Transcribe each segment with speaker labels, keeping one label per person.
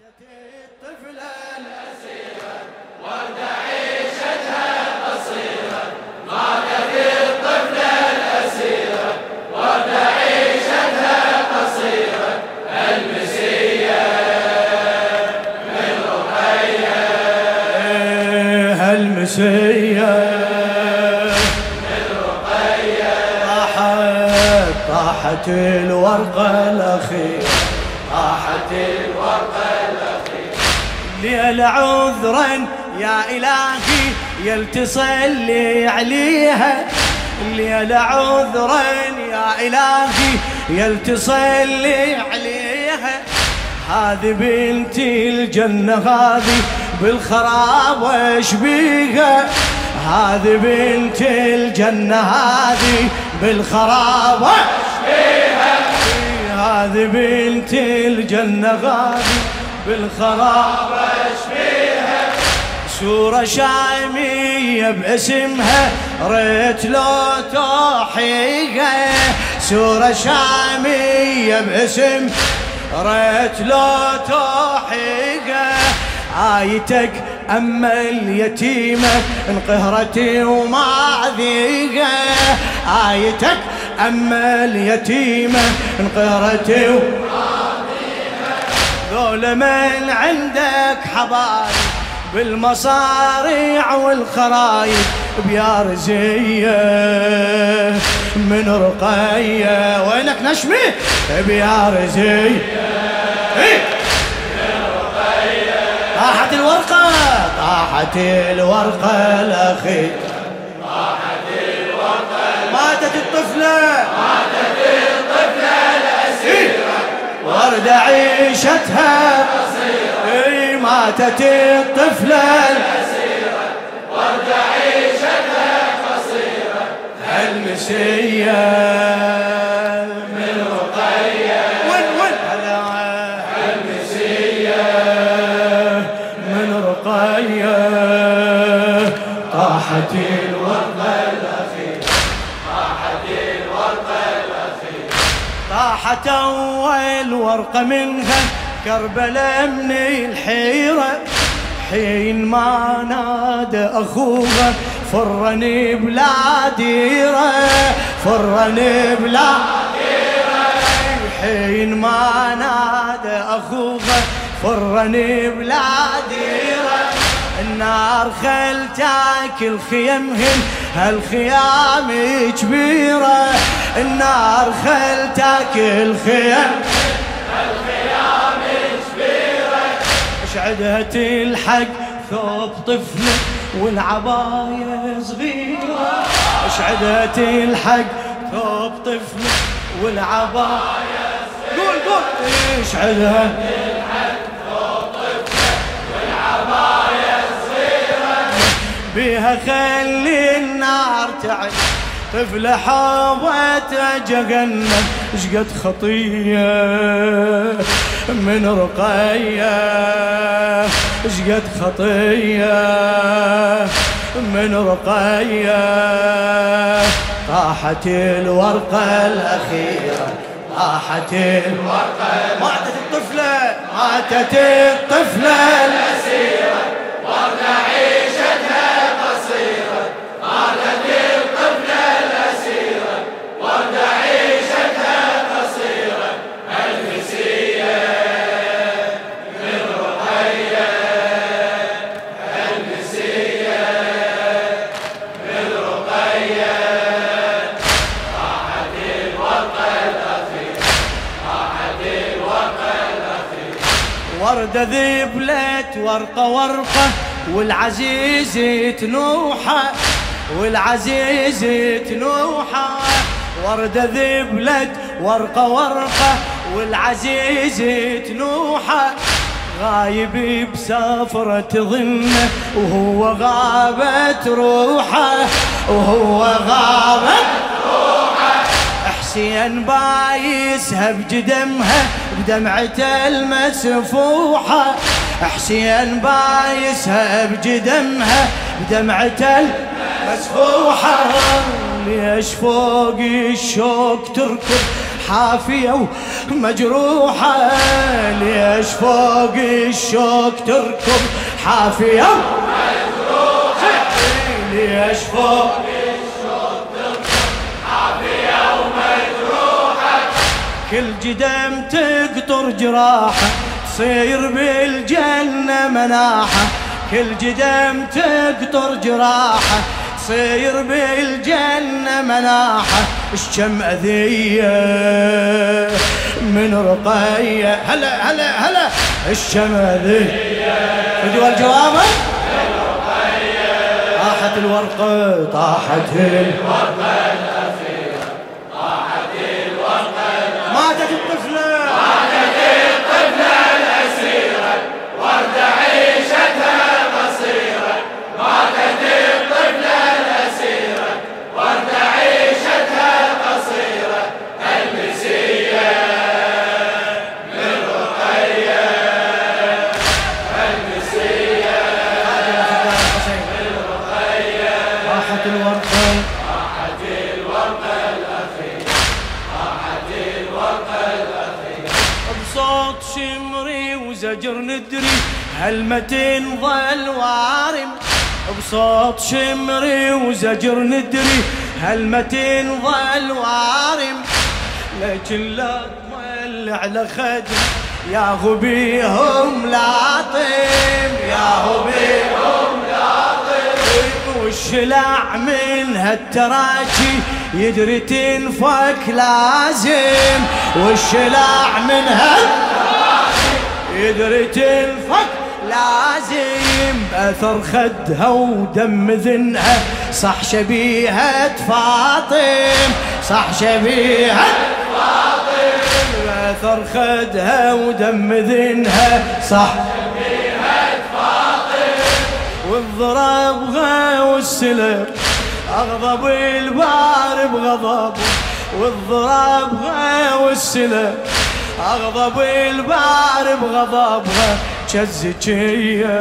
Speaker 1: الطفلة الأسيرة ماتت الطفلة المسية من رقية المسية من رقية طاحت طاحت الورقة الأخيرة. طاحت الورقة ليل عذرا يا إلهي يلتصلي عليها. ليل عذرا يا إلهي يلتصلي عليها. هذه بنتي الجنة هذه بالخراب وش بيها؟ هذه بنتي الجنة هذه بالخراب وش بيها؟ هذه بنت الجنة غادي بالخراب أشبيها. سورة شامية باسمها ريت لو توحيها سورة شامية باسم ريت لو توحيها آيتك أما اليتيمة انقهرتي وما ذيقة آيتك أما اليتيمة انقهرتي ذول من عندك حبايب بالمصاريع والخرايب بيا رزية من رقية. وينك نشمي؟ بيا رزية إيه؟ طاحت الورقة طاحت الورقة الأخيرة. طاحت الورقة ماتت الطفلة. ورد عيشتها إي ماتت الطفلة. الأسيرة ورد عيشتها قصيرة المسية من رقية؟ وين طاحت أول ورقة منها كربلاء من الحيرة. حين ما نادى أخوها فرني بلا ديرة فرني بلا حين ما نادى أخوها فرني بلا ديرة. النار خل تاكل خيمهن هالخيام كبيرة النار خل تاكل خيم هالخيام كبيرة اشعدها تلحق ثوب طفلة والعباية صغيرة. اشعدها تلحق ثوب طفلة والعباية قول قول. اشعدها بها خلي النار تعي. طفلة حوت جهنم شقد خطية من رقية؟ شقد خطية من رقية؟ طاحت الورقة الأخيرة طاحت الورقة. ماتت الطفلة ماتت الطفلة. وردة ذبلت ورقة ورقة والعزيز تنوحة والعزيز تنوحة. وردة ذبلت ورقة ورقة والعزيز تنوحة. غايب بسفرة ظنة وهو غابت روحه وهو غابت حسين بايسها بجدمها بدمعته المسفوحة. حسين بايسها بجدمها بدمعته المسفوحة. ليش فوق الشوق تركض حافية ومجروحة؟ ليش فوق الشوك تركض حافية ومجروحة؟ ليش فوق كل جدم تقطر جراحة تصير بالجنة مناحة. كل جدم تقطر جراحة تصير بالجنة مناحة. كم أذية من رقية. هلا هلا هلا. كم أذية. فدوا الجواب طاحت الورقة طاحت الورقة. زجر ندري هالمتين ظل وارم. بصوت شمري وزجر ندري هالمتين ظل وارم. لكن لا تمل على خدم يا غبيهم لاطم. يا غبيهم لاطم. والشلع من هالتراجي؟ يدري تنفك لازم. والشلع من هالتراجي يدري تنفك لازم أثر خدها ودم ذنها صح شبيهة فاطم صح شبيهة فاطم. أثر خدها ودم ذنها صح شبيهة فاطم. والسلم أغضب البار بغضب والضربها والسلم أغضب البار بغضبها كالزكية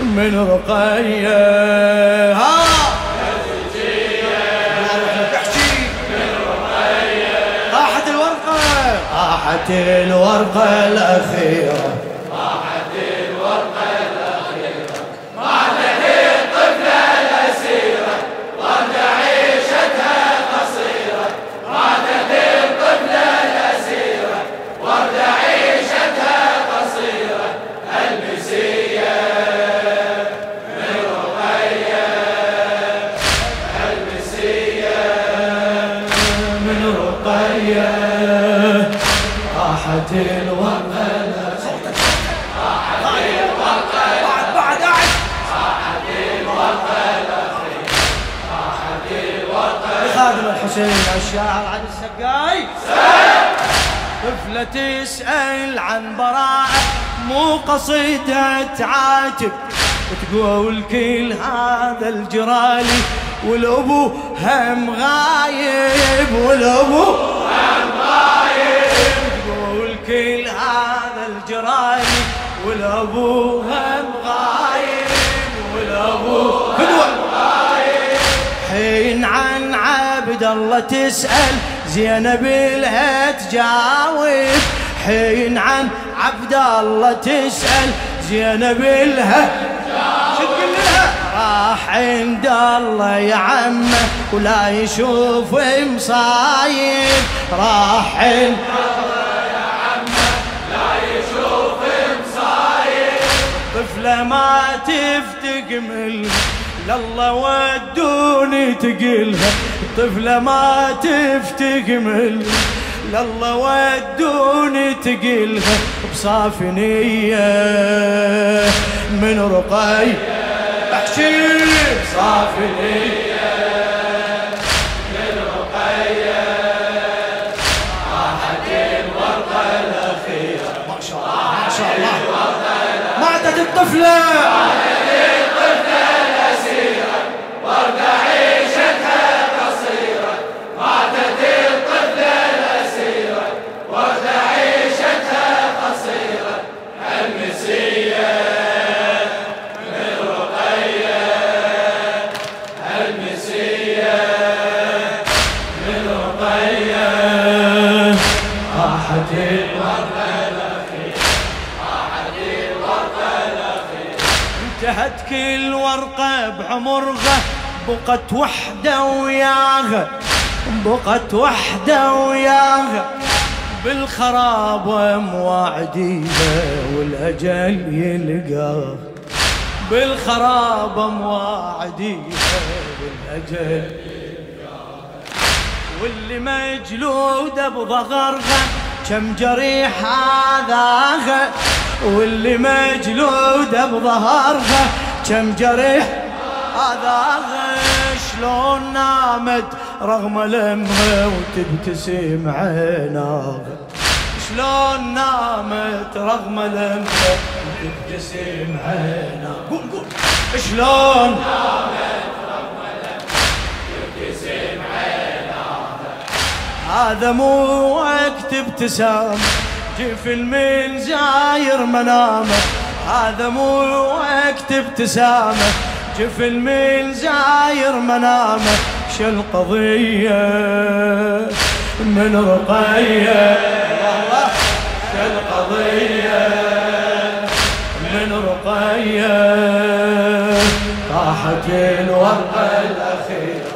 Speaker 1: من رقية. ها؟ طاحت الورقة الأخيرة. الشاعر عن السقاي. طفلة تسأل عن براءة مو قصيدة تعاتب. تقول كل هذا الجرالي والابو هم غايب والابو هم غايب. تقول كل هذا الجرالي والابو هم غايب والابو الله تسأل زينب لها تجاوب حين عن عبد الله تسأل زينب لها؟ راح عند الله يا عمه ولا يشوف مصايب. راح عند طفلة ما تفتقمل لله ودوني تقلها. طفلة ما تفتقمل لله ودوني تقلها بصافي نية. من رقي احشي بصافي نية. ما الوطية راحتي الوطية انتهت كل ورقة بعمرها بقت وحدة وياها بقت وحدة وياها. بالخرابة مواعديها والأجل يلقاها. بالخرابة مواعديها والأجل يلقاها واللي مجلودة بظهرها كم جريح هذاها واللي مجلودة بظهرها كم جريح هذاها شلون نامت رغم لمها وتبتسم عيناها شلون نامت رغم لمها وتبتسم عيناها قول قول. شلون نامت هذا مو وقت ابتسام جفن من زاير منامة. هذا مو وقت ابتسامة. جفن من زاير منامة. شو القضية؟ من رقية. شو القضية؟ من رقية. طاحت الورقة الأخيرة.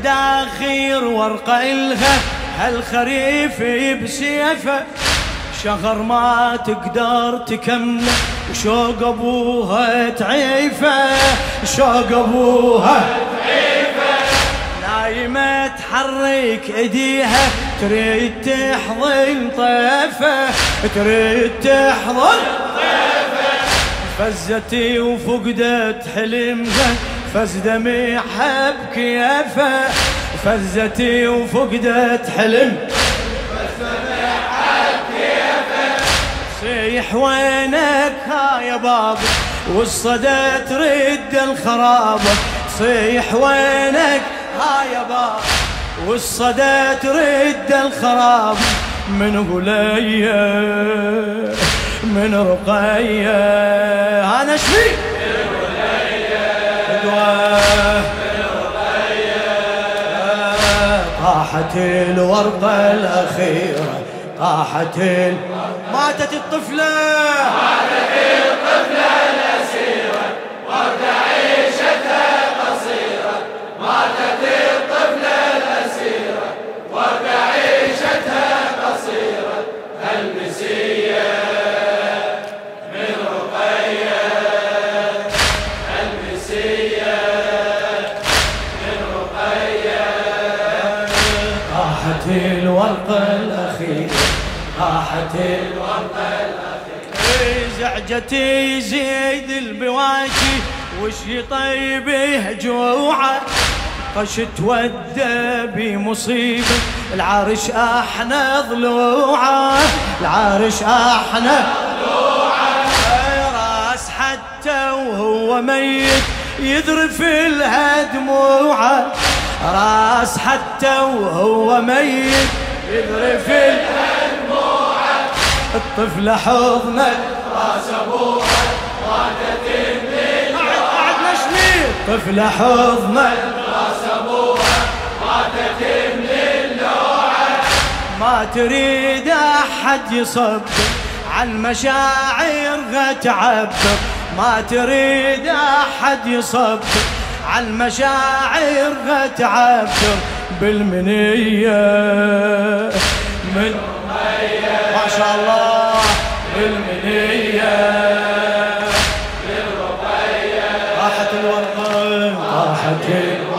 Speaker 1: اخير ورقه الها هالخريف بسيفه شهر ما تقدر تكمل وشوق أبوها تعيفه شوق أبوها تعيفه نايمة تحرك إيديها تريد تحضن طيفة. تريد تحضن طيفة. فزتي وفقدت حلمها. فز دميعها بكيفه فزتي وفقدت حلم صيح وينك ها يا بابا والصدى ترد الخراب. صيح وينك ها يا بابا والصدى ترد الخراب. من غلية من رقية. أنا شفيك طاحت الورقة الأخيرة طاحت ماتت الطفلة. ماتت الطفلة الأسيرة ورد عيشتها قصيرة ماتت راحت الورقة الأخيرة زعجتي زيد البواكي وش يطيبه جوعه؟ قشت ودى بمصيبة العرش إحنا ضلوعه العرش إحنا ضلوعه. راس حتى وهو ميت يذرف لها دموعه راس حتى وهو ميت يذرف الدموعة الطفل حضنه. راس ابوها ماتت الليل قاعد نشمي الطفل حضنه. راس ابوها ماتت الليل ما تريد أحد يصبر عن مشاعرها تعبر ما تريد أحد يصبر عن مشاعر تعبر بالمنية. من again.